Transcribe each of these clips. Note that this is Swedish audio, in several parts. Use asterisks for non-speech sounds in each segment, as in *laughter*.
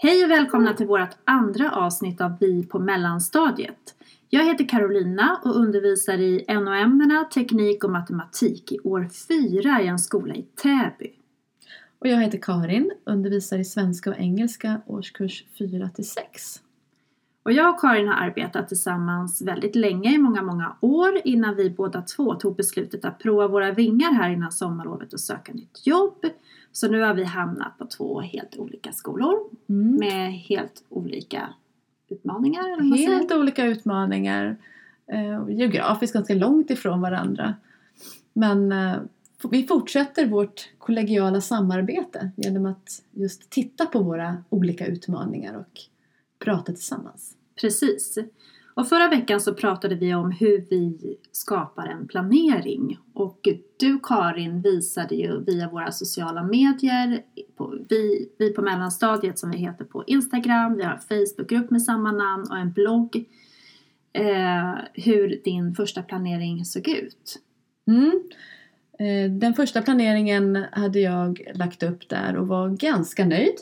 Hej och välkomna till vårt andra avsnitt av Vi på mellanstadiet. Jag heter Carolina och undervisar i NO-ämnena teknik och matematik i år 4 i en skola i Täby. Och jag heter Karin, undervisar i svenska och engelska årskurs 4 till 6. Och jag och Karin har arbetat tillsammans väldigt länge, i många, många år innan vi båda två tog beslutet att prova våra vingar här innan sommarlovet och söka nytt jobb. Så nu har vi hamnat på två helt olika skolor Mm. med helt olika utmaningar. Helt olika utmaningar. Eh, geografiskt ganska långt ifrån varandra. Men eh, vi fortsätter vårt kollegiala samarbete genom att just titta på våra olika utmaningar och prata tillsammans. Precis. Och förra veckan så pratade vi om hur vi skapar en planering. Och du Karin visade ju via våra sociala medier, på, vi, vi på mellanstadiet som vi heter på Instagram, vi har en Facebookgrupp med samma namn och en blogg. Eh, hur din första planering såg ut. Mm. Eh, den första planeringen hade jag lagt upp där och var ganska nöjd.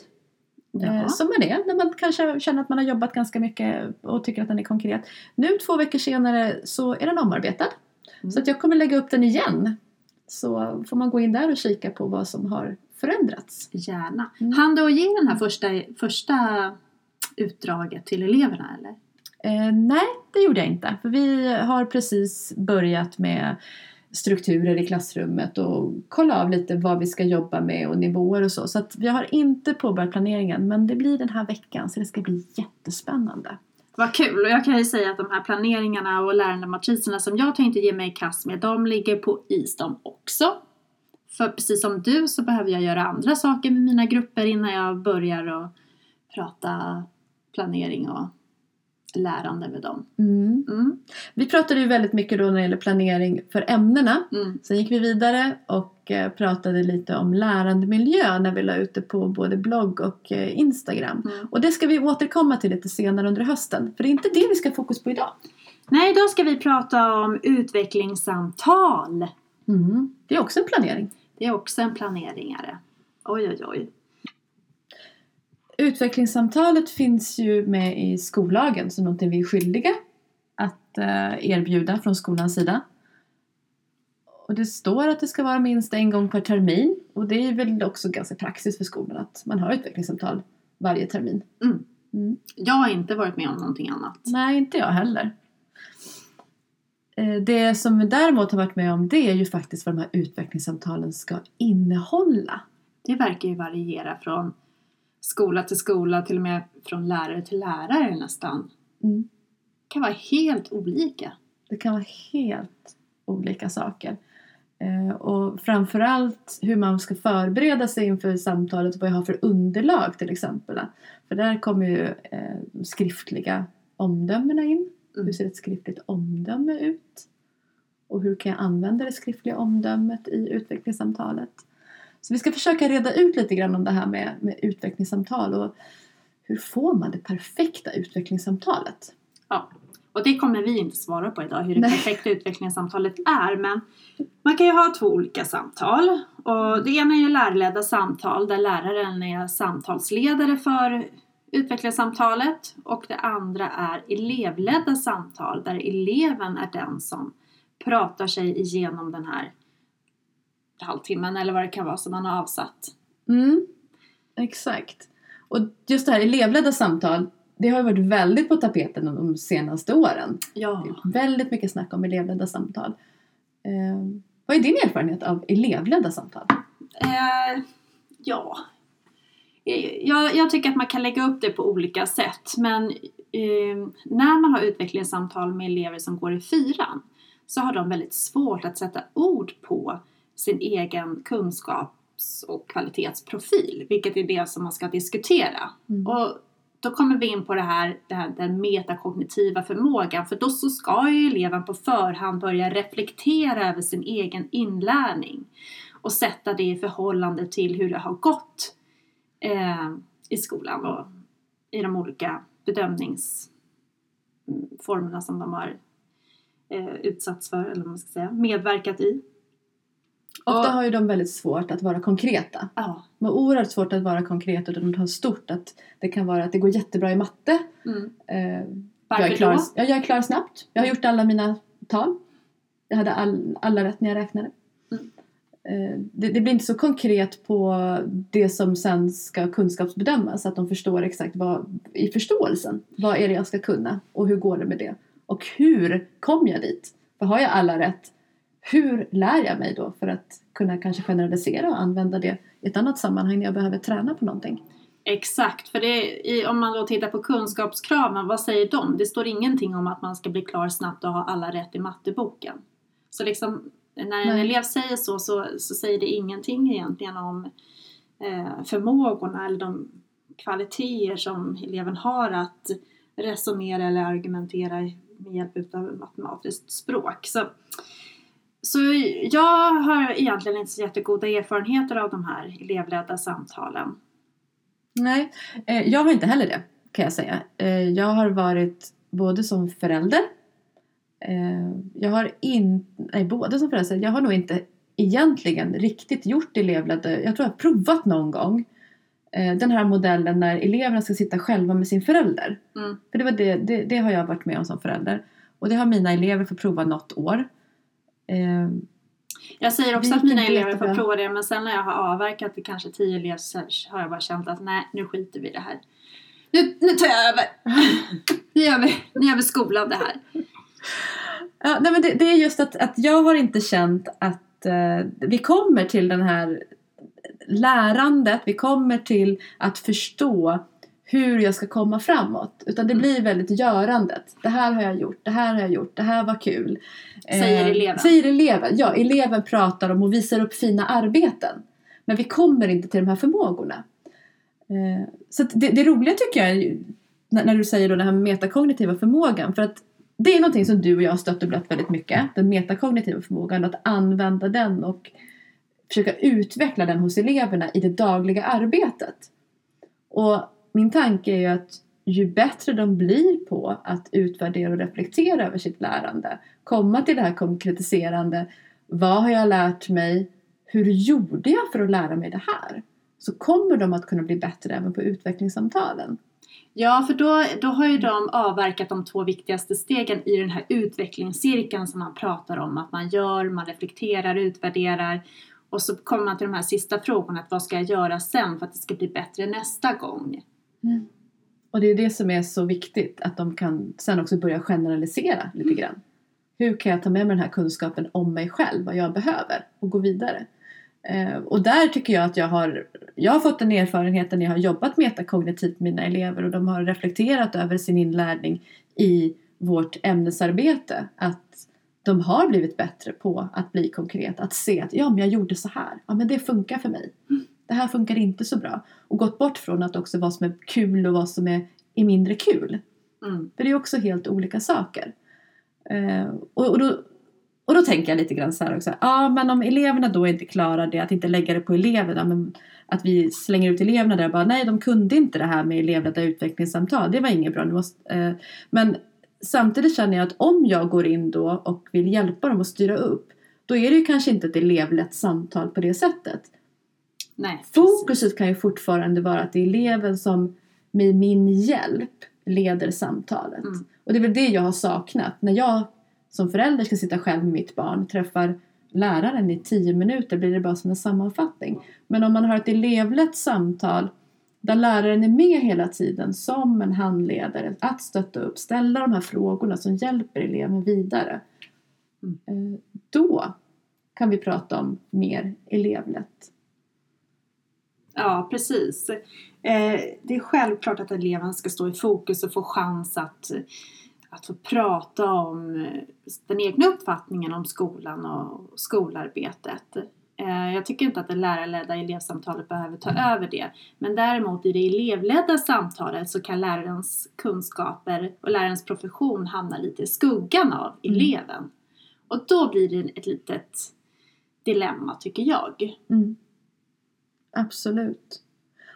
Eh, Som man är när man kanske känner att man har jobbat ganska mycket och tycker att den är konkret. Nu två veckor senare så är den omarbetad. Mm. Så att jag kommer lägga upp den igen. Så får man gå in där och kika på vad som har förändrats. Gärna. Mm. Han du att ge den här första, första utdraget till eleverna eller? Eh, nej, det gjorde jag inte. För vi har precis börjat med strukturer i klassrummet och kolla av lite vad vi ska jobba med och nivåer och så. Så att vi har inte påbörjat planeringen men det blir den här veckan så det ska bli jättespännande. Vad kul! Och jag kan ju säga att de här planeringarna och lärandematriserna som jag tänkte ge mig i kast med, de ligger på is de också. För precis som du så behöver jag göra andra saker med mina grupper innan jag börjar och prata planering och lärande med dem. Mm. Mm, Vi pratade ju väldigt mycket då när det gäller planering för ämnena. mm, Sen gick vi vidare och eh, pratade lite om lärandemiljö när vi la ut det på både blogg och eh, Instagram. mm. Och det ska vi återkomma till lite senare under hösten. För det är inte det vi ska fokus på idag. Nej, idag ska vi prata om utvecklingssamtal. Mm. Det är också en planering. Det är också en planeringare. Oj, oj, oj. Utvecklingssamtalet finns ju med i skollagen som någonting vi är skyldiga att eh, erbjuda från skolans sida. Och det står att det ska vara minst en gång per termin och det är väl också ganska praxis för skolan att man har utvecklingssamtal varje termin. Mm. Mm. Jag har inte varit med om någonting annat. Nej, inte jag heller. Eh, Det som vi däremot har varit med om det är ju faktiskt vad de här utvecklingssamtalen ska innehålla. Det verkar ju variera från skola till skola, till och med från lärare till lärare nästan. Mm. Det kan vara helt olika. Det kan vara helt olika saker. Eh, och framförallt hur man ska förbereda sig inför samtalet och vad jag har för underlag till exempel. För där kommer ju eh, de skriftliga omdömena in. Mm. Hur ser ett skriftligt omdöme ut? Och hur kan jag använda det skriftliga omdömet i utvecklingssamtalet? Så vi ska försöka reda ut lite grann om det här med, med utvecklingssamtal och hur får man det perfekta utvecklingssamtalet? Ja. Och det kommer vi inte svara på idag, hur det Nej. perfekta utvecklingssamtalet är. Men man kan ju ha två olika samtal. Och det ena är ju lärarledda samtal där läraren är samtalsledare för utvecklingssamtalet. Och det andra är elevledda samtal där eleven är den som pratar sig igenom den här halvtimmen eller vad det kan vara som man har avsatt. Mm, exakt. Och just det här elevledda samtal, det har ju varit väldigt på tapeten de senaste åren. Ja. Väldigt mycket snack om elevledda samtal. Eh, vad är din erfarenhet av elevledda samtal? Eh, ja. Eh, Jag, jag tycker att man kan lägga upp det på olika sätt. Men eh, när man har utvecklingssamtal med elever som går i fyran så har de väldigt svårt att sätta ord på sin egen kunskaps och kvalitetsprofil. Vilket är det som man ska diskutera. Mm. Och då kommer vi in på det här, det här, den metakognitiva förmågan. För då så ska ju eleven på förhand börja reflektera över sin egen inlärning. Och sätta det i förhållande till hur det har gått eh, i skolan och i de olika bedömningsformerna som de har eh, utsatts för, eller vad man ska säga, medverkat i. Ofta har ju de väldigt svårt att vara konkreta. Ja. De har oerhört svårt att vara konkreta och de tar stort att det kan vara att det går jättebra i matte. Mm. Eh, jag, är klar, ja, jag är klar snabbt. Jag har gjort alla mina tal. Jag hade all, alla rätt när jag räknade. Mm. Eh, det, det blir inte så konkret på det som sen ska kunskapsbedömas. Att de förstår exakt vad, i förståelsen. Vad är det jag ska kunna och hur går det med det? Och hur kom jag dit? För har jag alla rätt, hur lär jag mig då för att kunna kanske generalisera och använda det i ett annat sammanhang när jag behöver träna på någonting? Exakt, för i, om man då tittar på kunskapskraven, vad säger de? Det står ingenting om att man ska bli klar snabbt och ha alla rätt i matteboken. Så liksom, när en Nej. elev säger så, så, så säger det ingenting egentligen om eh, förmågorna eller de kvaliteter som eleven har att resonera eller argumentera med hjälp av matematiskt språk. Så, så jag har egentligen inte så jättegoda erfarenheter av de här elevledda samtalen. Nej, eh, jag har inte heller det kan jag säga. Eh, jag har varit både som förälder eh, jag har inte, nej både som förälder, jag har nog inte egentligen riktigt gjort elevledda, jag tror jag har provat någon gång den här modellen när eleverna ska sitta själva med sin förälder. Mm. För det, var det, det, det har jag varit med om som förälder. Och det har mina elever fått prova något år. Eh, Jag säger också Det att mina elever får prova det men sen när jag har avverkat i kanske tio elever så har jag bara känt att nej, nu skiter vi i det här. Nu, nu tar jag över! *laughs* nu, gör vi, nu gör vi skola av det här. Ja, nej men det, det är just att, att jag har inte känt att eh, vi kommer till den här lärandet, vi kommer till att förstå hur jag ska komma framåt. Utan det Mm. blir väldigt görandet. Det här har jag gjort, det här har jag gjort, det här var kul. Säger Eh, eleven. Säger eleven, ja. Eleven pratar om och visar upp fina arbeten. Men vi kommer inte till de här förmågorna. Eh, så det, det roliga tycker jag är när, när du säger då den här metakognitiva förmågan. För att det är någonting som du och jag har stött och blött väldigt mycket. Den metakognitiva förmågan. Att använda den och försöka utveckla den hos eleverna i det dagliga arbetet. Och min tanke är ju att ju bättre de blir på att utvärdera och reflektera över sitt lärande, komma till det här konkretiserande, vad har jag lärt mig, hur gjorde jag för att lära mig det här? Så kommer de att kunna bli bättre även på utvecklingssamtalen. Ja, för då, då har ju de avverkat de två viktigaste stegen i den här utvecklingscirkeln som man pratar om. Att man gör, man reflekterar, utvärderar och så kommer man till de här sista frågorna. Att vad ska jag göra sen för att det ska bli bättre nästa gång? Och det är det som är så viktigt, att de kan sen också börja generalisera lite grann. Hur kan jag ta med mig den här kunskapen om mig själv, vad jag behöver och gå vidare? Eh, och där tycker jag att jag har, jag har fått den erfarenheten när jag har jobbat metakognitivt med mina elever och de har reflekterat över sin inlärning i vårt ämnesarbete. Att de har blivit bättre på att bli konkret, att se att ja men jag gjorde så här, ja men det funkar för mig. Det här funkar inte så bra. Och gått bort från att också vad som är kul och vad som är, är mindre kul. Mm. För det är också helt olika saker. Eh, och, och, då, och då tänker jag lite grann så här också. Ja, men om eleverna då inte klarar det, att inte lägga det på eleverna. Men att vi slänger ut eleverna där och bara nej, de kunde inte det här med elevledda utvecklingssamtal. Det var inget bra. Måste, eh, men samtidigt känner jag att om jag går in då och vill hjälpa dem att styra upp. Då är det ju kanske inte ett elevlett samtal på det sättet. Nej. Fokuset kan ju fortfarande vara att det är eleven som med min hjälp leder samtalet. Mm. Och det är väl det jag har saknat. När jag som förälder ska sitta själv med mitt barn, träffar läraren i tio minuter blir det bara som en sammanfattning. Men om man har ett elevlett samtal där läraren är med hela tiden som en handledare att stötta upp, ställa de här frågorna som hjälper eleven vidare. Mm. Eh, Då kan vi prata om mer elevlätt. Ja, precis. Eh, det är självklart att eleven ska stå i fokus och få chans att, att få prata om eh, den egna uppfattningen om skolan och skolarbetet. Eh, jag tycker inte att det lärarledda elevsamtalet behöver ta över det. Men däremot i det elevledda samtalet så kan lärarens kunskaper och lärarens profession hamna lite i skuggan av Mm. eleven. Och då blir det ett litet dilemma tycker jag. Mm. Absolut.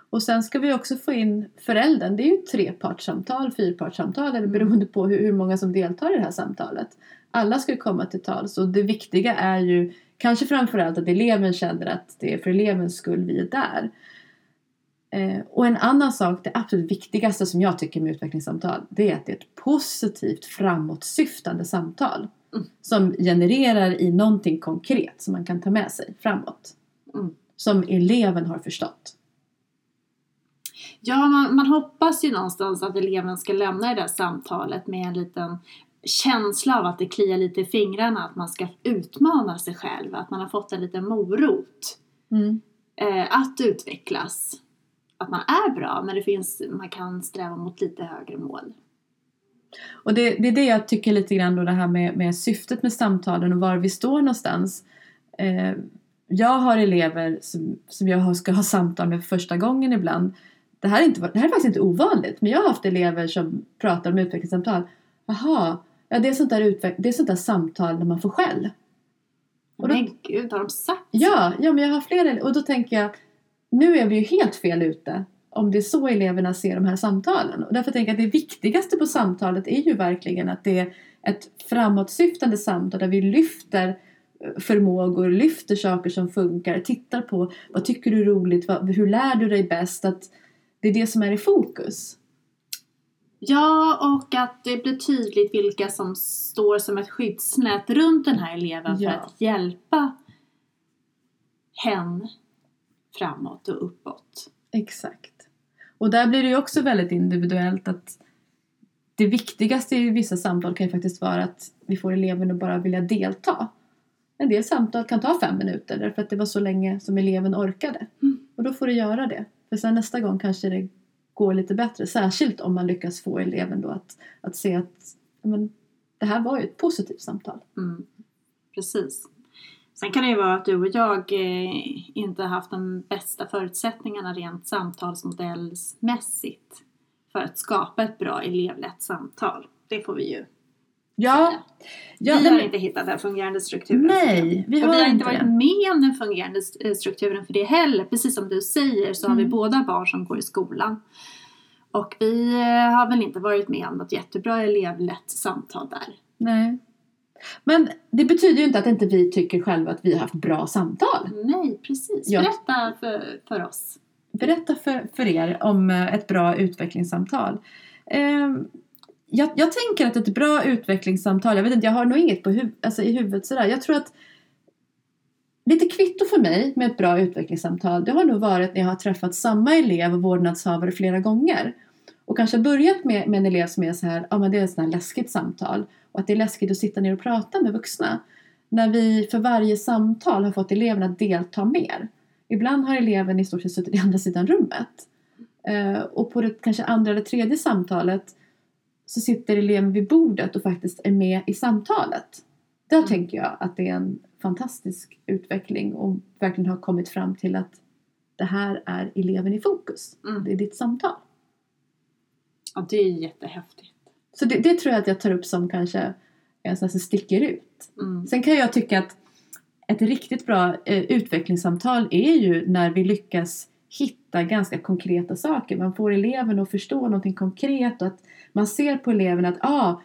Och sen ska vi också få in föräldern. Det är ju trepartssamtal, fyrpartssamtal eller Mm. beroende på hur, hur många som deltar i det här samtalet. Alla ska ju komma till tals och det viktiga är ju kanske framförallt att eleven känner att det är för elevens skull vi är där. Eh, och en annan sak, det absolut viktigaste som jag tycker med utvecklingssamtal, det är att det är ett positivt framåtsyftande samtal. Mm. Som genererar i någonting konkret som man kan ta med sig framåt. Mm. Som eleven har förstått. Ja, man, man hoppas ju någonstans att eleven ska lämna det där samtalet med en liten känsla av att det kliar lite i fingrarna, att man ska utmana sig själv, att man har fått en liten morot Mm. eh, att utvecklas. Att man är bra, men det finns, man kan sträva mot lite högre mål. Och det, det är det jag tycker lite grann då det här med, med syftet med samtalen och var vi står någonstans. Eh, jag har elever som, som jag ska ha samtal med för första gången ibland. Det här, är inte, det här är faktiskt inte ovanligt men jag har haft elever som pratar om utvecklingssamtal. Jaha, ja, det, är sånt där utveck- det är sånt där samtal när man får skäll. Och då- Men gud, har de sagt Ja, ja men jag har flera och då tänker jag nu är vi ju helt fel ute om det är så eleverna ser de här samtalen. Och därför tänker jag att det viktigaste på samtalet är ju verkligen att det är ett framåtsyftande samtal där vi lyfter förmågor, lyfter saker som funkar, tittar på vad tycker du är roligt, vad, hur lär du dig bäst, att det är det som är i fokus. Ja, och att det blir tydligt vilka som står som ett skyddsnät runt den här eleven Ja. för att hjälpa hen framåt och uppåt. Exakt. Och där blir det ju också väldigt individuellt att det viktigaste i vissa samtal kan ju faktiskt vara att vi får eleven att bara vilja delta. En del samtal kan ta fem minuter därför att det var så länge som eleven orkade. Mm. Och då får du göra det. För sen nästa gång kanske det går lite bättre. Särskilt om man lyckas få eleven då att, att se att men, det här var ju ett positivt samtal. Mm. Precis. Sen kan det ju vara att du och jag eh, inte haft de bästa förutsättningarna rent samtalsmodellsmässigt för att skapa ett bra elevlätt samtal. Det får vi ju Ja, ja vi har men- inte hittat den fungerande strukturen. nej vi och har vi har inte varit det. med om den fungerande eh, strukturen för det heller. Precis som du säger så har vi Mm. båda barn som går i skolan. Och vi eh, har väl inte varit med om något jättebra elevlätt samtal där. Nej. Men det betyder ju inte att inte vi tycker själva att vi har haft bra samtal. Nej, precis. Berätta för, för oss. Berätta för, för er om eh, ett bra utvecklingssamtal. Eh, jag, jag tänker att ett bra utvecklingssamtal, jag vet inte, jag har nog inget på huv, alltså i huvudet sådär. Jag tror att lite kvitto för mig med ett bra utvecklingssamtal, det har nog varit när jag har träffat samma elev och vårdnadshavare flera gånger. Och kanske börjat med, med en elev som är så här, ja men det är ett sånt här läskigt samtal. Och att det är läskigt att sitta ner och prata med vuxna. När vi för varje samtal har fått eleverna att delta mer. Ibland har eleven i stort sett suttit i andra sidan rummet. Eh, och på det kanske andra eller tredje samtalet så sitter eleven vid bordet och faktiskt är med i samtalet. Där Mm. tänker jag att det är en fantastisk utveckling och verkligen har kommit fram till att det här är eleven i fokus. Mm. Det är ditt samtal. Ja, det är jättehäftigt. Så det, det tror jag att jag tar upp som kanske en sån som sticker ut. Mm. Sen kan jag tycka att ett riktigt bra eh, utvecklingssamtal är ju när vi lyckas hitta ganska konkreta saker. Man får eleven att förstå någonting konkret och att man ser på eleven att ah,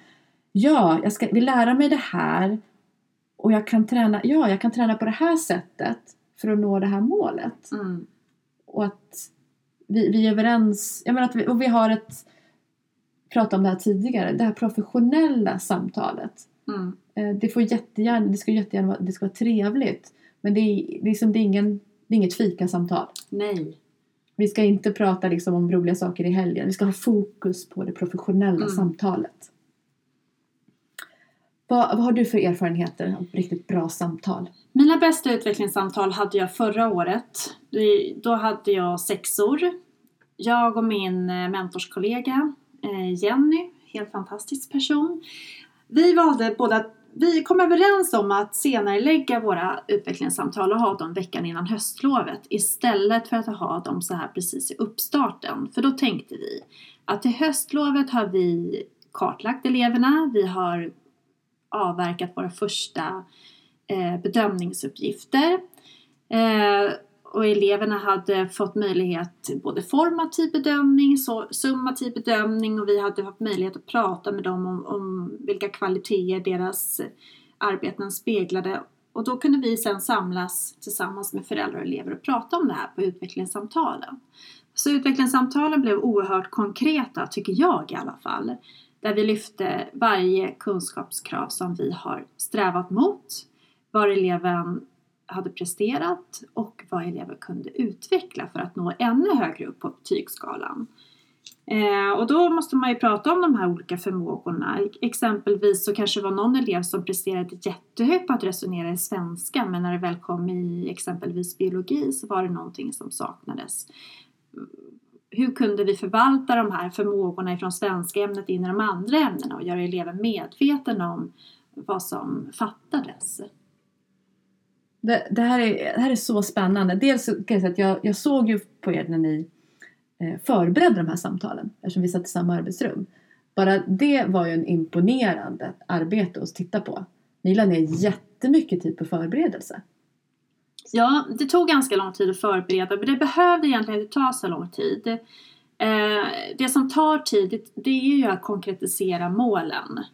ja, jag ska, vill lära mig det här och jag kan träna, ja, jag kan träna på det här sättet för att nå det här målet. Mm. Och att vi, vi är överens, jag menar att vi, och vi har ett, pratade om det här tidigare, det här professionella samtalet. Mm. Eh, Det får jättegärna, det ska jättegärna vara, det ska vara trevligt. Men det är, det är, som, det är, ingen, det är inget fikasamtal. Nej. Vi ska inte prata liksom om roliga saker i helgen. Vi ska ha fokus på det professionella Mm. samtalet. Vad, vad har du för erfarenheter av riktigt bra samtal? Mina bästa utvecklingssamtal hade jag förra året. Då hade jag sexor. Jag och min eh, mentorskollega eh, Jenny, helt fantastisk person. Vi valde båda vi kom överens om att senare lägga våra utvecklingssamtal och ha dem veckan innan höstlovet istället för att ha dem så här precis i uppstarten. För då tänkte vi att till höstlovet har vi kartlagt eleverna, vi har avverkat våra första eh, bedömningsuppgifter. Eh, och eleverna hade fått möjlighet till både formativ bedömning, så, summativ bedömning och vi hade haft möjlighet att prata med dem om, om vilka kvaliteter deras arbeten speglade. Och då kunde vi sen samlas tillsammans med föräldrar och elever och prata om det här på utvecklingssamtalen. Så utvecklingssamtalen blev oerhört konkreta, tycker jag i alla fall. Där vi lyfte varje kunskapskrav som vi har strävat mot. Var eleven hade presterat och vad elever kunde utveckla för att nå ännu högre upp på betygsskalan. Eh, och då måste man ju prata om de här olika förmågorna. Exempelvis så kanske det var någon elev som presterade jättehögt på att resonera i svenska men när det väl kom i exempelvis biologi så var det någonting som saknades. Hur kunde vi förvalta de här förmågorna ifrån svenska ämnet in i de andra ämnena och göra eleven medveten om vad som fattades? Det, det, här är, det här är så spännande. Dels kan jag säga att jag, jag såg ju på er när ni eh, förberedde de här samtalen eftersom vi satt i samma arbetsrum. Bara det var ju en imponerande arbete att titta på. Ni lade ner jättemycket tid på förberedelse. Ja, det tog ganska lång tid att förbereda men det behövde egentligen inte ta så lång tid. Eh, det som tar tid det är ju att konkretisera målen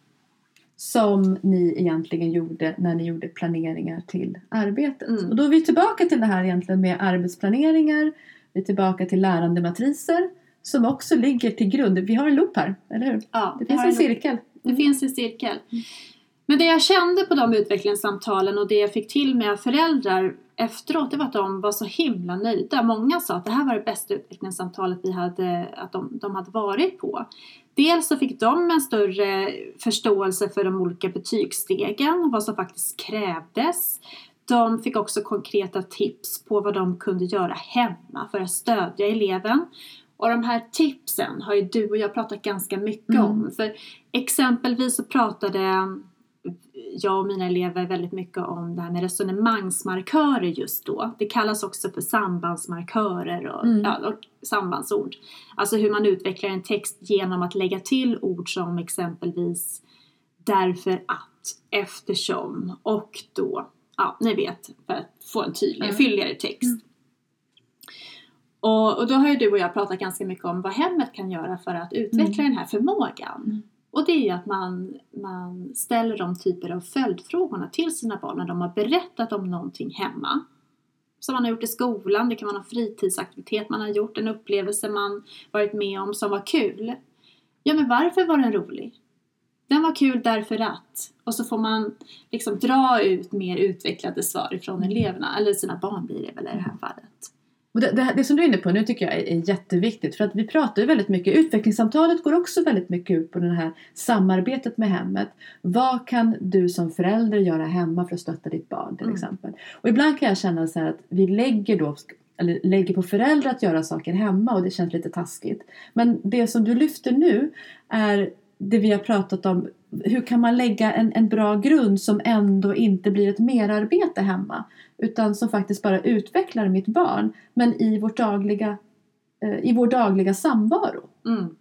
som ni egentligen gjorde när ni gjorde planeringar till arbetet. Mm. Och då är vi tillbaka till det här egentligen med arbetsplaneringar, vi är tillbaka till lärandematriser som också ligger till grund. Vi har en loop här, eller hur? Ja, det finns en, en cirkel. Det mm. finns en cirkel. Men det jag kände på de utvecklingssamtalen och det jag fick till med föräldrar efteråt det var att de var så himla nöjda. Många sa att det här var det bästa utvecklingssamtalet vi hade, att de, de hade varit på. Dels så fick de en större förståelse för de olika betygsstegen, vad som faktiskt krävdes. De fick också konkreta tips på vad de kunde göra hemma för att stödja eleven. Och de här tipsen har ju du och jag pratat ganska mycket mm. om. För exempelvis så pratade jag och mina elever väldigt mycket om det här med resonemangsmarkörer just då. Det kallas också för sambandsmarkörer och, mm. ja, och sambandsord. Alltså hur man utvecklar en text genom att lägga till ord som exempelvis därför att, eftersom och då. Ja, ni vet, för att få en tydligare, mm. fylligare text. Mm. Och, och, då har ju du och jag pratat ganska mycket om vad hemmet kan göra för att utveckla mm. den här förmågan. Och det är ju att man, man ställer de typer av följdfrågorna till sina barn när de har berättat om någonting hemma. Som man har gjort i skolan, det kan vara en fritidsaktivitet man har gjort, en upplevelse man varit med om som var kul. Ja, men varför var den rolig? Den var kul därför att. Och så får man liksom dra ut mer utvecklade svar ifrån eleverna, eller sina barn blir det väl i det här fallet. Och det, det, det, som du är inne på nu tycker jag är, är, jätteviktigt för att vi pratar ju väldigt mycket, utvecklingssamtalet går också väldigt mycket ut på det här samarbetet med hemmet. Vad kan du som förälder göra hemma för att stötta ditt barn till mm. exempel? Och ibland kan jag känna så att vi lägger då eller lägger på föräldrar att göra saker hemma och det känns lite taskigt. Men det som du lyfter nu är det vi har pratat om. Hur kan man lägga en, en bra grund som ändå inte blir ett merarbete hemma? Utan som faktiskt bara utvecklar mitt barn. Men i, vårt dagliga, eh, i vår dagliga samvaro. Mm.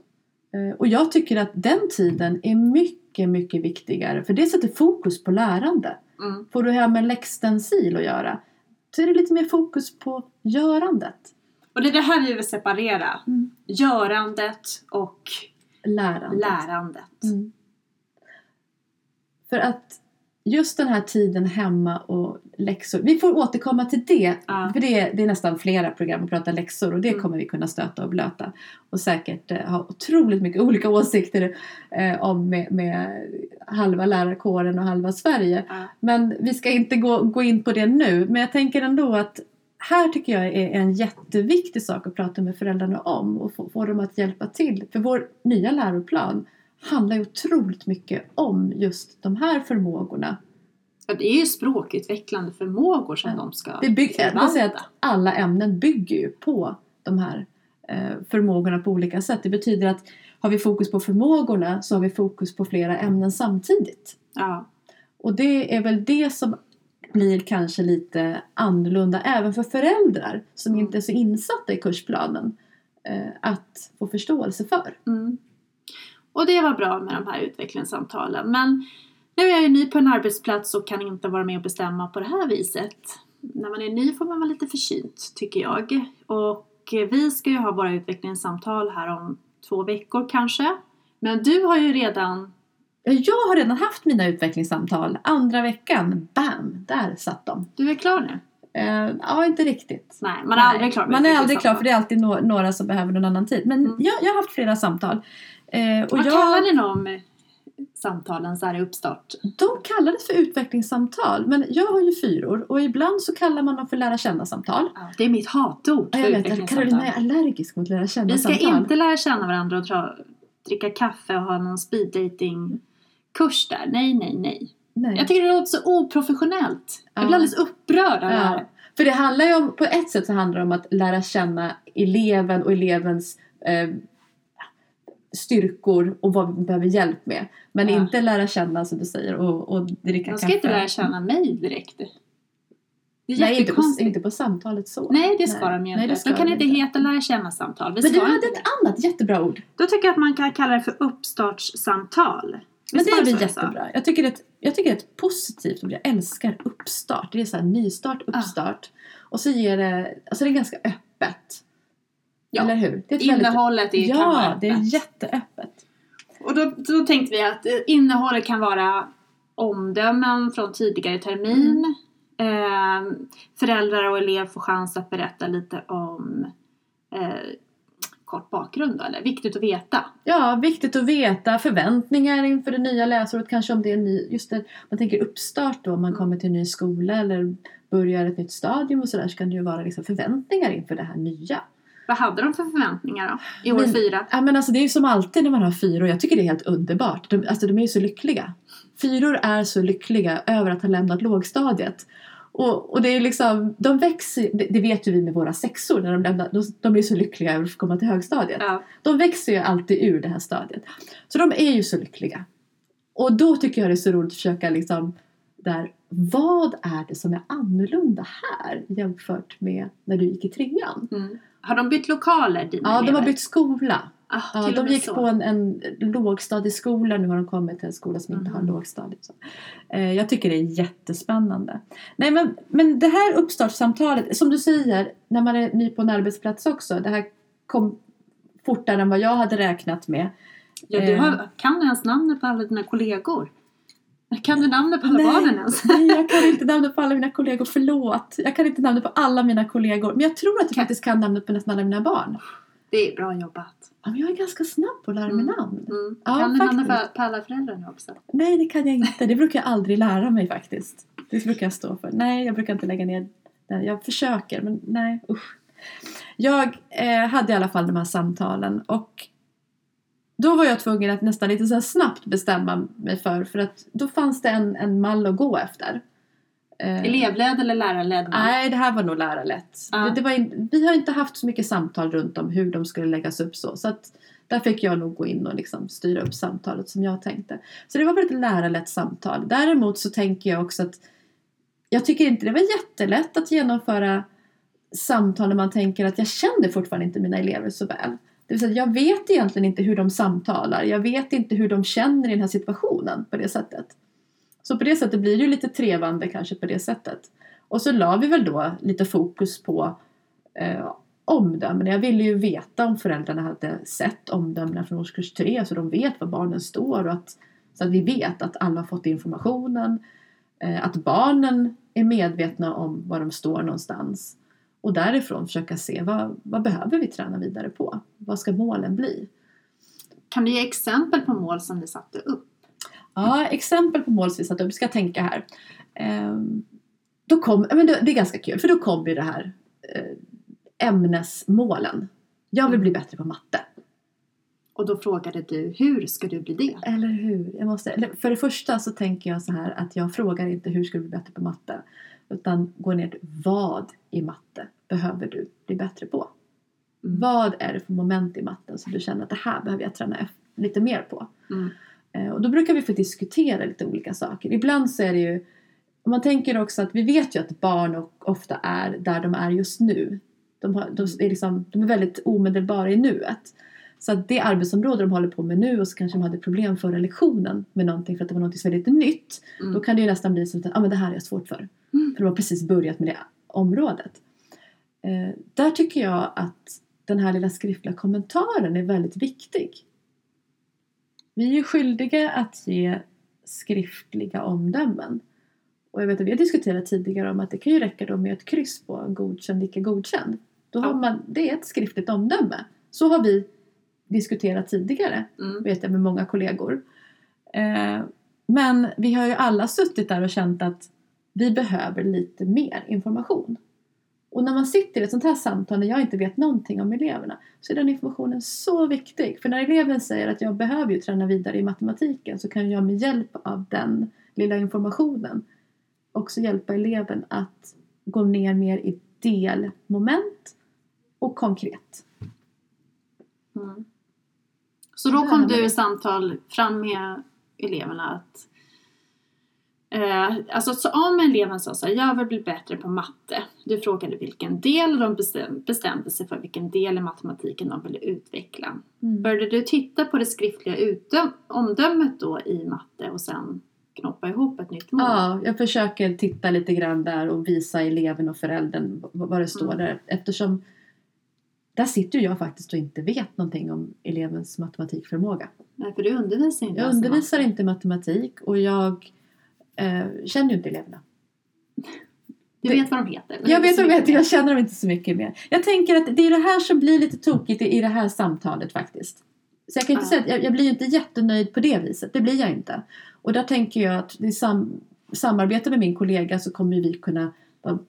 Eh, och jag tycker att den tiden är mycket, mycket viktigare. För det sätter fokus på lärande. Mm. Får du hem en läxstencil att göra så är det lite mer fokus på görandet. Och det är det här vi vill separera. Mm. Görandet och lärandet. lärandet. Mm. För att just den här tiden hemma och läxor. Vi får återkomma till det. Ja. För det är, det är nästan flera program att prata läxor och det mm. kommer vi kunna stöta och blöta. Och säkert eh, ha otroligt mycket *laughs* olika åsikter eh, om med, med, halva lärarkåren och halva Sverige. Ja. Men vi ska inte gå, gå in på det nu. Men jag tänker ändå att här tycker jag är en jätteviktig sak att prata med föräldrarna om och få, få dem att hjälpa till. För vår nya läroplan handlar ju otroligt mycket om just de här förmågorna. Ja, det är ju språkutvecklande förmågor som ja. de ska det bygg, förvalta. Att alla ämnen bygger ju på de här eh, förmågorna på olika sätt. Det betyder att har vi fokus på förmågorna så har vi fokus på flera ämnen samtidigt. Ja. Och det är väl det som blir kanske lite annorlunda även för föräldrar som mm. inte är så insatta i kursplanen eh, att få förståelse för. Mm. Och det var bra med de här utvecklingssamtalen. Men nu är jag ju ny på en arbetsplats och kan inte vara med och bestämma på det här viset. när man är ny får man vara lite försynt tycker jag. Och vi ska ju ha våra utvecklingssamtal här om två veckor kanske. Men du har ju redan Jag har redan haft mina utvecklingssamtal. Andra veckan, bam, där satt de. Du är klar nu? Eh, ja, inte riktigt. Nej, man är Nej, aldrig klar Man är aldrig klar för det är alltid no- några som behöver någon annan tid. Men Mm. jag, jag har haft flera samtal. Eh, och Vad jag, kallar ni de eh, samtalen så här i uppstart? De kallades för utvecklingssamtal. Men jag har ju fyror och ibland så kallar man dem för lära känna-samtal. Ja, det är mitt hatord Ja, jag vet utvecklingssamtal. är allergisk mot lära Vi ska känna-samtal. inte lära känna varandra och dra, dricka kaffe och ha någon speed dating kurs där. Nej, nej, nej. Nej. Jag tycker det låter så oprofessionellt. Jag blir alldeles upprörd av det här. För det handlar ju om, på ett sätt så handlar det om att lära känna eleven och elevens eh, styrkor och vad vi behöver hjälp med. Men Ja. inte lära känna som du säger och, och dricka De ska kaffe. inte lära känna mig direkt. Det är Nej, inte på, inte på samtalet så. Nej, det ska de ju Nej, inte. ska de kan de inte heta lära känna-samtal. Men du hade inte ett annat jättebra ord. Då tycker jag att man kan kalla det för uppstartssamtal. Men det är väl jättebra. Jag tycker, det, jag tycker det är ett positivt ord. Jag älskar uppstart. Det är så här nystart, uppstart. Och så ger det, alltså det är ganska öppet. Ja. Eller hur? Det är ett väldigt- Innehållet är, kan vara Ja, det är öppet. jätteöppet. Och då, då tänkte vi att eh, innehållet kan vara omdömen från tidigare termin. Eh, föräldrar och elev får chans att berätta lite om eh, kort bakgrund då, eller viktigt att veta. Ja, viktigt att veta. Förväntningar inför det nya läsåret. Kanske om det är ny, just det, man tänker uppstart då. Om man Mm. kommer till en ny skola eller börjar ett nytt stadium och sådär. Så kan det ju vara liksom förväntningar inför det här nya. Vad hade de för förväntningar då? I år Men- fyra? Ja, men alltså det är ju som alltid när man har fyror. Jag tycker det är helt underbart. De, alltså de är ju så lyckliga. Fyror är så lyckliga över att ha lämnat lågstadiet. Och, och det är liksom, de växer, det, vet ju vi med våra sexor, när de, lämnar, de, de är så lyckliga över att få komma till högstadiet. Ja. De växer ju alltid ur det här stadiet. Så de är ju så lyckliga. Och då tycker jag det är så roligt att försöka liksom där, vad är det som är annorlunda här jämfört med när du gick i trean? Mm. Har de bytt lokaler dina Ja, de har elever? bytt skola. Ah, Ja, de gick så. på en, en lågstadieskola, nu har de kommit till en skola som inte har Mhm. lågstadie. Så. Eh, jag tycker det är jättespännande. Nej men, men det här uppstartssamtalet, som du säger, när man är ny på en arbetsplats också, det här kom fortare än vad jag hade räknat med. Ja, du Eh. har, kan du ens namnet på alla dina kollegor? Kan du namnet på alla barnen ens? nej, jag kan inte *laughs* namnet på alla mina kollegor, förlåt. Jag kan inte namnet på alla mina kollegor, men jag tror att jag Kan- faktiskt kan namnet på nästan alla mina barn. Det är bra jobbat. Ja, men jag är ganska snabb på att lära mig Mm. namn. Mm. Ja, kan du namnet på, på alla föräldrar nu också? Nej, det kan jag inte. Det brukar jag aldrig lära mig faktiskt. Det brukar jag stå för. Nej, jag brukar inte lägga ner. Jag försöker, men nej, usch. Jag eh, hade i alla fall de här samtalen och då var jag tvungen att nästan lite så snabbt bestämma mig för, för att då fanns det en, en mall att gå efter. Eh, Elevledd eller lärarledd? Nej, det här var nog. Det, det var in, vi har inte haft så mycket samtal runt om hur de skulle läggas upp så. Så att där fick jag nog gå in och liksom styra upp samtalet som jag tänkte. Så det var väl ett lärarlätt samtal. Däremot så tänker jag också att jag tycker inte det var jättelätt att genomföra samtal när man tänker att jag känner fortfarande inte mina elever så väl. Det vill säga, jag vet egentligen inte hur de samtalar. Jag vet inte hur de känner i den här situationen på det sättet. Så på det sättet blir det ju lite trevande kanske på det sättet. Och så la vi väl då lite fokus på eh, omdömen. Jag ville ju veta om föräldrarna hade sett omdömena från årskurs tre så de vet var barnen står och att, så att vi vet att alla har fått informationen. Eh, att barnen är medvetna om var de står någonstans. Och därifrån försöka se vad, vad behöver vi träna vidare på? Vad ska målen bli? Kan du ge exempel på mål som ni satte upp? Ja, exempel på mål som vi satt upp. Ska tänka här. Ehm, då kom, men det, det är ganska kul för då kom ju det här eh, ämnesmålen. Jag vill bli bättre på matte. Och då frågade du, hur ska du bli det? Eller hur? Jag måste, för det första så tänker jag så här att jag frågar inte hur ska du bli bättre på matte. Utan går ner till vad i matte behöver du bli bättre på? Mm. Vad är det för moment i matten som du känner att det här behöver jag träna lite mer på? Mm. Eh, Och då brukar vi få diskutera lite olika saker. Ibland så är det ju, man tänker också att vi vet ju att barn ofta är där de är just nu. De, har, de, är, liksom, de är väldigt omedelbara i nuet. Så att det arbetsområde de håller på med nu och så kanske de hade problem förra lektionen med någonting för att det var så väldigt nytt. Mm. Då kan det ju nästan bli som att ah, men det här är jag svårt för. Mm. För de har precis börjat med det området. Eh, där tycker jag att den här lilla skriftliga kommentaren är väldigt viktig. Vi är ju skyldiga att ge skriftliga omdömen. Och jag vet att vi har diskuterat tidigare om att det kan ju räcka då med ett kryss på godkänd, icke godkänd. Då har Ja. man, det är ett skriftligt omdöme. Så har vi diskuterat tidigare, Mm. vet jag med många kollegor. Eh, men vi har ju alla suttit där och känt att vi behöver lite mer information. Och när man sitter i ett sånt här samtal när jag inte vet någonting om eleverna så är den informationen så viktig. För när eleven säger att jag behöver ju träna vidare i matematiken så kan jag med hjälp av den lilla informationen också hjälpa eleven att gå ner mer i delmoment och konkret. Mm. Så då kom du i samtal fram med eleverna att Eh, alltså så om eleven sa så här, jag vill bli bättre på matte. Du frågade vilken del och de bestäm, bestämde sig för vilken del i matematiken de ville utveckla. Mm. Började du titta på det skriftliga omdömet då i matte och sen knoppa ihop ett nytt mål? Ja, jag försöker titta lite grann där och visa eleven och föräldern vad det står Mm. där. Eftersom där sitter jag faktiskt och inte vet någonting om elevens matematikförmåga. Nej, för du undervisar inte Jag undervisar inte matematik och jag eh, känner ju inte eleverna. Du vet vad de heter. Jag vet mycket vet, mer. jag känner dem inte så mycket mer. Jag tänker att det är det här som blir lite tokigt i i det här samtalet faktiskt. Så jag kan inte Ja. säga att jag, jag blir ju inte jättenöjd på det viset, det blir jag inte. Och där tänker jag att i sam, samarbete med min kollega så kommer vi kunna vara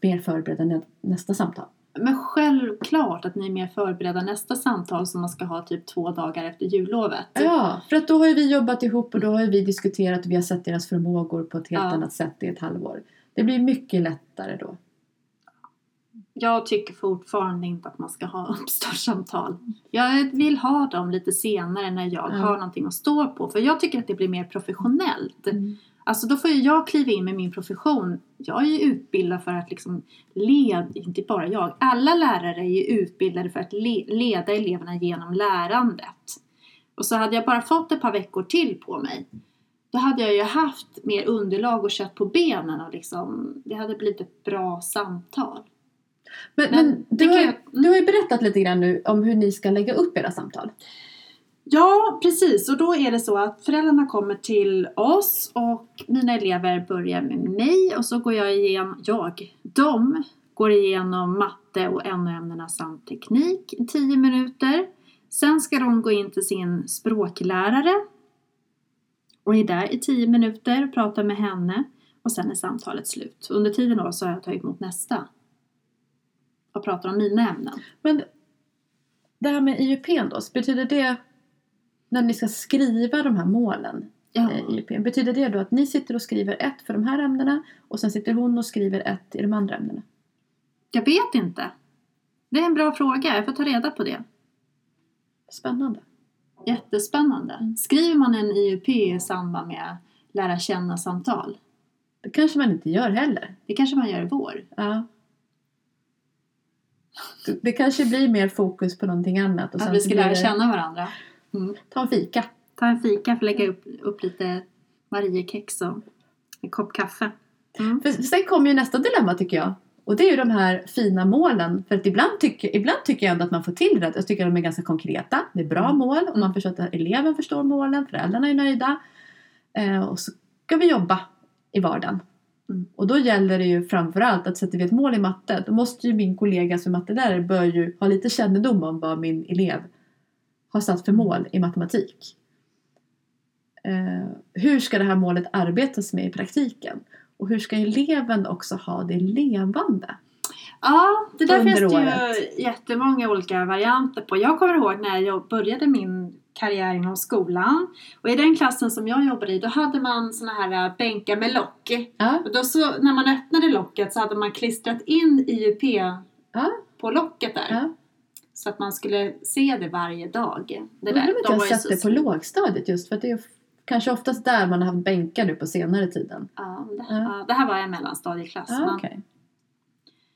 mer förberedda nä, nästa samtal. Men självklart att ni är mer förberedda nästa samtal som man ska ha typ två dagar efter jullovet. Ja, för att då har ju vi jobbat ihop och då har ju vi diskuterat och vi har sett deras förmågor på ett helt Ja. annat sätt i ett halvår. Det blir mycket lättare då. Jag tycker fortfarande inte att man ska ha *laughs* uppstartssamtal. Jag vill ha dem lite senare när jag Ja. har någonting att stå på. För jag tycker att det blir mer professionellt. Mm. Alltså då får ju jag kliva in med min profession. Jag är ju utbildad för att liksom leda, inte bara jag, alla lärare är ju utbildade för att le- leda eleverna genom lärandet. Och så hade jag bara fått ett par veckor till på mig. Då hade jag ju haft mer underlag och kött på benen och liksom, det hade blivit ett bra samtal. Men, Men men, du, har, jag- du har ju berättat lite grann nu om hur ni ska lägga upp era samtal. Ja, precis. Och då är det så att föräldrarna kommer till oss och mina elever börjar med mig och så går jag igenom, jag, de går igenom matte och NO-ämnena samt teknik i 10 minuter. Sen ska de gå in till sin språklärare och är där i 10 minuter och pratar med henne och sen är samtalet slut. Under tiden då så har jag tagit emot nästa och pratar om mina ämnen. Men det här med IUP då, betyder det när ni ska skriva de här målen Ja. i IUP, betyder det då att ni sitter och skriver ett för de här ämnena och sen sitter hon och skriver ett i de andra ämnena? Jag vet inte. Det är en bra fråga, jag får ta reda på det. Spännande. Jättespännande. Mm. Skriver man en IUP i samband med lära känna-samtal? Det kanske man inte gör heller. Det kanske man gör i vår. Ja. Det- kanske blir mer fokus på någonting annat. Och Att vi ska lära känna varandra. Mm. Ta en fika. Ta en fika för att lägga upp, upp lite Mariekex och en kopp kaffe. Mm. För sen kommer ju nästa dilemma tycker jag. Och det är ju de här fina målen. För att ibland tycker, ibland tycker jag ändå att man får till det. Jag tycker att de är ganska konkreta. Det är bra Mm. mål och man förstår att eleven förstår målen. Föräldrarna är nöjda. Eh, och så ska vi jobba i vardagen. Mm. Och då gäller det ju framförallt att sätter vi ett mål i matte. Då måste ju min kollega som mattelärare bör ju ha lite kännedom om vad min elev har satt för mål i matematik. Eh, hur ska det här målet arbetas med i praktiken? Och hur ska eleven också ha det levande? Ja, det där finns det ju jättemånga olika varianter på. Jag kommer ihåg när jag började min karriär inom skolan. Och i den klassen som jag jobbade i, då hade man såna här äh, bänkar med lock. Ja, Och då så, när man öppnade locket så hade man klistrat in IUP ja, på locket där. ja. Så att man skulle se det varje dag. Det Undrar om jag har sett det på lågstadiet just för att det är kanske oftast där man har haft bänkar nu på senare tiden. Ja, det, Ja. ja, det här var en mellanstadieklass. Ja, okej.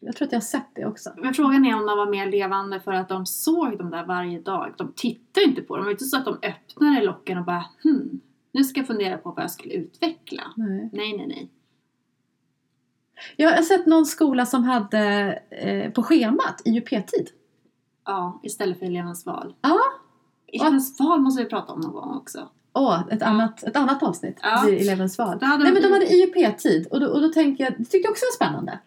Jag tror att jag har sett det också. Men frågan är om de var mer levande för att de såg dem där varje dag. De tittade inte på dem. Det var inte så att de öppnade locken och bara hmm, nu ska jag fundera på vad jag skulle utveckla. Nej. Nej, nej, nej. Jag har sett någon skola som hade eh, på schemat IUP-tid. Ja, istället för elevens val. Ja. Elevens val måste vi prata om någon gång också. Åh, ett, Ja. annat, ett annat avsnitt Ja. blir elevens val. Nej men de hade IUP-tid och då, och då tänker jag, det tyckte jag också var spännande.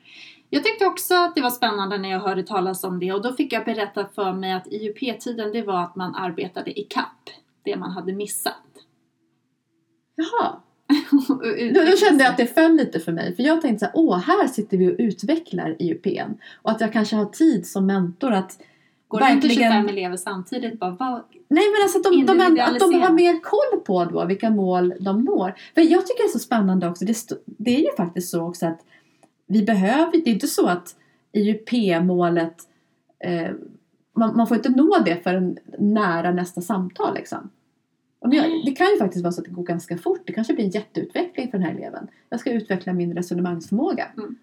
Jag tyckte också att det var spännande när jag hörde talas om det och då fick jag berätta för mig att IUP-tiden det var att man arbetade i kapp det man hade missat. Jaha. *laughs* Då, då kände jag att det föll lite för mig. För jag tänkte så här, åh, här sitter vi och utvecklar IUPn. Och att jag kanske har tid som mentor att Går det inte verkligen- 25 elever samtidigt? Bara, vad? Nej men alltså att de, de, att de har mer koll på då vilka mål de når. För jag tycker det är så spännande också. Det, det är ju faktiskt så också att vi behöver, det är inte så att IUP-målet eh, man, man får inte nå det förrän nära nästa samtal liksom. Och det, Nej. det kan ju faktiskt vara så att det går ganska fort. Det kanske blir en jätteutveckling för den här eleven. Jag ska utveckla min resonemangsförmåga. Mm.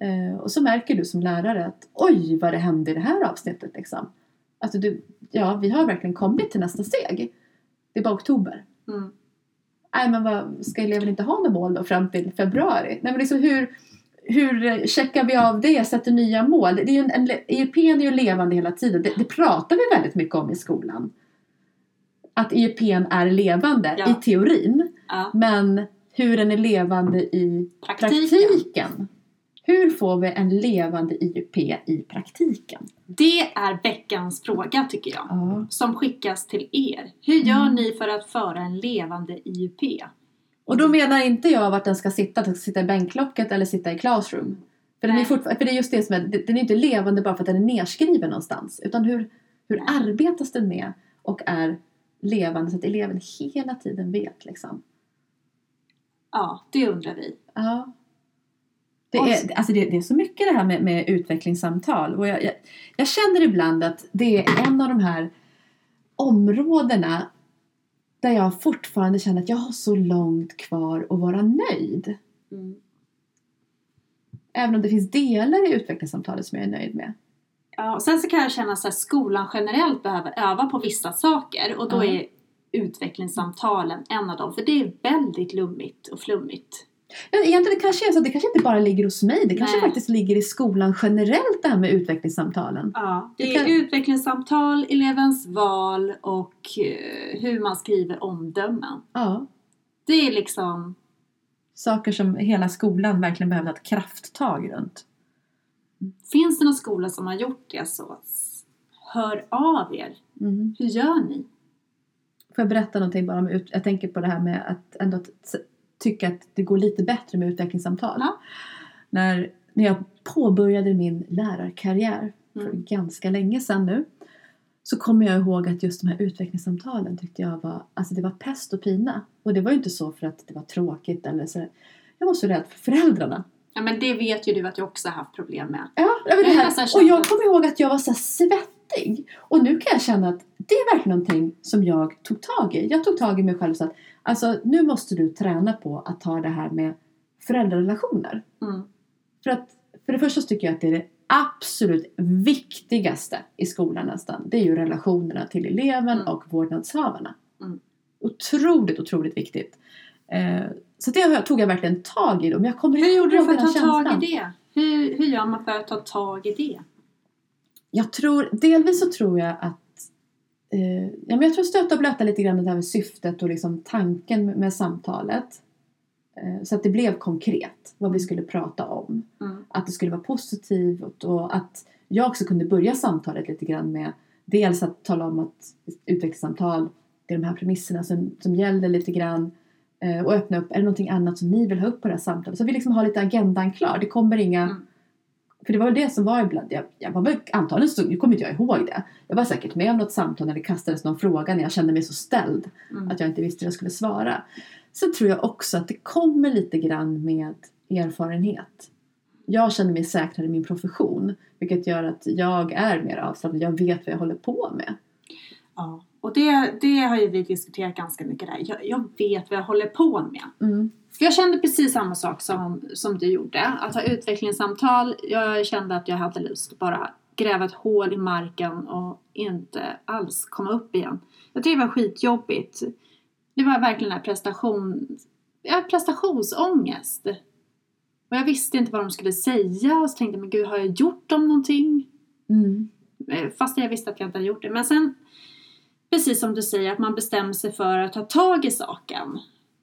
Eh, och så märker du som lärare att oj vad det hände i det här avsnittet liksom. Alltså du, ja, vi har verkligen kommit till nästa steg. Det är bara oktober. Mm. Nej men vad, ska eleven inte ha något mål då fram till februari? Nej men liksom hur, hur checkar vi av det? Sätter nya mål? Det är ju en, en, EUP är ju levande hela tiden. Det, det pratar vi väldigt mycket om i skolan. Att EUP är levande Ja. i teorin. Ja, Men hur den är levande i praktiken. praktiken. Hur får vi en levande IUP i praktiken? Det är veckans fråga tycker jag. Ja. Som skickas till er. Hur gör Mm. ni för att föra en levande IUP? Och då menar inte jag vart den ska sitta, den ska sitta i bänklocket eller sitta i classroom. För, den är för det är just det som är, den är inte levande bara för att den är nedskriven någonstans. Utan hur, hur Nej. arbetas den med och är levande så att eleven hela tiden vet liksom. Ja, det undrar vi. Ja. Det är, alltså det, det är så mycket det här med, med utvecklingssamtal. Och jag, jag, jag känner ibland att det är en av de här områdena där jag fortfarande känner att jag har så långt kvar att vara nöjd. Mm. Även om det finns delar i utvecklingssamtalet som jag är nöjd med. Ja, och sen så kan jag känna att skolan generellt behöver öva på vissa saker och då Ja. är utvecklingssamtalen en av dem. För det är väldigt lummigt och flummigt. Egentligen det kanske är så att det kanske inte bara ligger hos mig. Det kanske Nej. faktiskt ligger i skolan generellt det här med utvecklingssamtalen. Ja, det är kan- utvecklingssamtal, elevens val och eh, hur man skriver omdömen. Ja. Det är liksom, Saker som hela skolan verkligen behöver ha ett krafttag runt. finns det någon skola som har gjort det så hör av er. Mm. Hur gör ni? Får jag berätta någonting bara om ut- Jag tänker på det här med att ändå tycka att det går lite bättre med utvecklingssamtal. Ja. När, när jag påbörjade min lärarkarriär för Mm. ganska länge sedan nu så kommer jag ihåg att just de här utvecklingssamtalen tyckte jag var, alltså det var pest och pina. Och det var ju inte så för att det var tråkigt eller så. Jag var så rädd för föräldrarna. Ja men det vet ju du att jag också har haft problem med. Ja, Jag det här. Och jag kommer ihåg att jag var så svettig. Och nu kan jag känna att det är verkligen någonting som jag tog tag i. Jag tog tag i mig själv sa att alltså, nu måste du träna på att ta det här med föräldrarelationer. Mm. För att för det första tycker jag att det är det absolut viktigaste i skolan nästan. Det är ju relationerna till eleven Mm. och vårdnadshavarna. Mm. Otroligt, otroligt viktigt. Eh, så det tog jag verkligen tag i då. Men jag kommer Hur gjorde du för att ta tag i det? Hur, hur gör man för att ta tag i det? Jag tror, delvis så tror jag att eh, ja, men jag tror stöta och blöta lite grann det här med syftet och liksom tanken med, med samtalet. Eh, så att det blev konkret vad vi skulle prata om. Mm. Att det skulle vara positivt och att jag också kunde börja samtalet lite grann med dels att tala om att utvecklingssamtal, det är de här premisserna som, som gäller lite grann. Eh, och öppna upp, är det någonting annat som ni vill ha upp på det här samtalet? Så vi liksom har lite agendan klar. Det kommer inga Mm. För det var det som var ibland. Jag, jag var väl antagligen så, nu kommer inte jag ihåg det. Jag var säkert med om något samtal när det kastades någon fråga när jag kände mig så ställd Mm. att jag inte visste hur jag skulle svara. Sen tror jag också att det kommer lite grann med erfarenhet. Jag känner mig säkrare i min profession vilket gör att jag är mer avslappnad. Jag vet vad jag håller på med. Ja. Och det, det har ju vi diskuterat ganska mycket där. Jag, jag vet vad jag håller på med. Mm. För jag kände precis samma sak som, som du gjorde. Att ha utvecklingssamtal. Jag kände att jag hade lust att bara gräva ett hål i marken och inte alls komma upp igen. Jag tyckte det var skitjobbigt. Det var verkligen här prestation, ja, prestationsångest. Och jag visste inte vad de skulle säga och så tänkte jag, men gud har jag gjort dem någonting? Mm. Eh, Fast jag visste att jag inte hade gjort det. Men sen, precis som du säger, att man bestämmer sig för att ta tag i saken.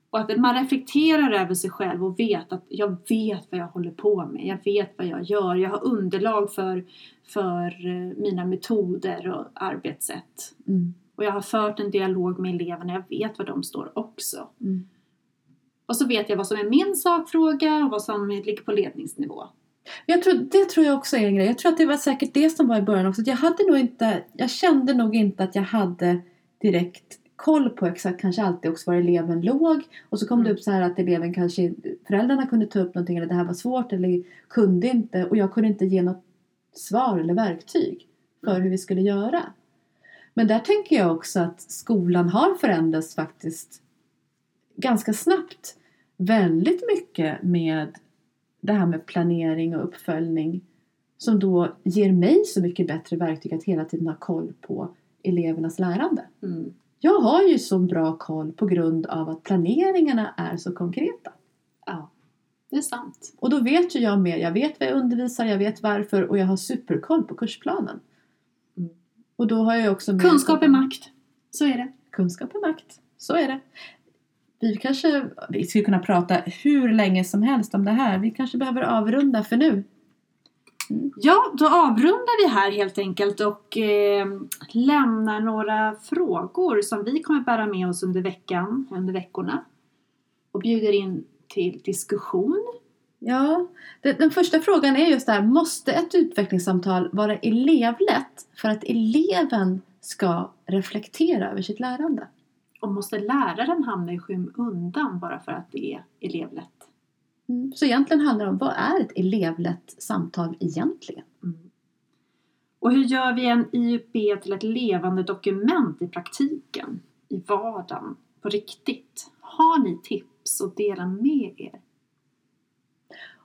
Och att man reflekterar över sig själv och vet att jag vet vad jag håller på med. Jag vet vad jag gör. Jag har underlag för, för eh, mina metoder och arbetssätt. Mm. Och jag har fört en dialog med eleverna. Jag vet var de står också. Mm. Och så vet jag vad som är min sakfråga och vad som ligger på ledningsnivå. Jag tror, det tror jag också är en grej. Jag tror att det var säkert det som var i början också. Jag hade nog inte, jag kände nog inte att jag hade direkt koll på exakt kanske alltid också var eleven låg. Och så kom det Mm. upp så här att eleven kanske, föräldrarna kunde ta upp någonting eller det här var svårt eller kunde inte. Och jag kunde inte ge något svar eller verktyg för Mm. hur vi skulle göra. Men där tänker jag också att skolan har förändrats faktiskt ganska snabbt. Väldigt mycket med det här med planering och uppföljning som då ger mig så mycket bättre verktyg att hela tiden ha koll på elevernas lärande. Mm. Jag har ju så bra koll på grund av att planeringarna är så konkreta. Ja, det är sant. Och då vet ju jag mer. Jag vet vad jag undervisar, jag vet varför och jag har superkoll på kursplanen. Mm. Och då har jag också Kunskap är makt. Så är det. Kunskap är makt. Så är det. Vi kanske vi skulle kunna prata hur länge som helst om det här. Vi kanske behöver avrunda för nu. Ja, då avrundar vi här helt enkelt och eh, lämnar några frågor som vi kommer bära med oss under veckan, under veckorna. Och bjuder in till diskussion. Ja, den första frågan är just det här. Måste ett utvecklingssamtal vara elevlätt för att eleven ska reflektera över sitt lärande? Och måste läraren hamna i skymundan bara för att det är elevlätt? Mm. Så egentligen handlar det om vad är ett elevlätt samtal egentligen? Mm. Och hur gör vi en IUP till ett levande dokument i praktiken? I vardagen? På riktigt? Har ni tips att dela med er?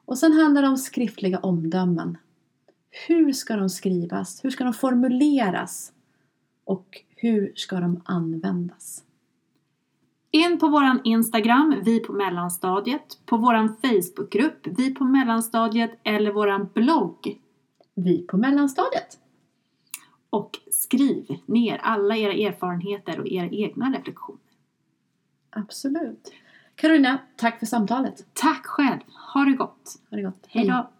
Och sen handlar det om skriftliga omdömen. Hur ska de skrivas? Hur ska de formuleras? Och hur ska de användas? In på våran Instagram, vi på mellanstadiet, på våran Facebookgrupp, vi på mellanstadiet eller våran blogg. Vi på mellanstadiet. Och skriv ner alla era erfarenheter och era egna reflektioner. Absolut. Carolina, tack för samtalet. Tack själv! Ha det gott! Ha det gott. Hej då!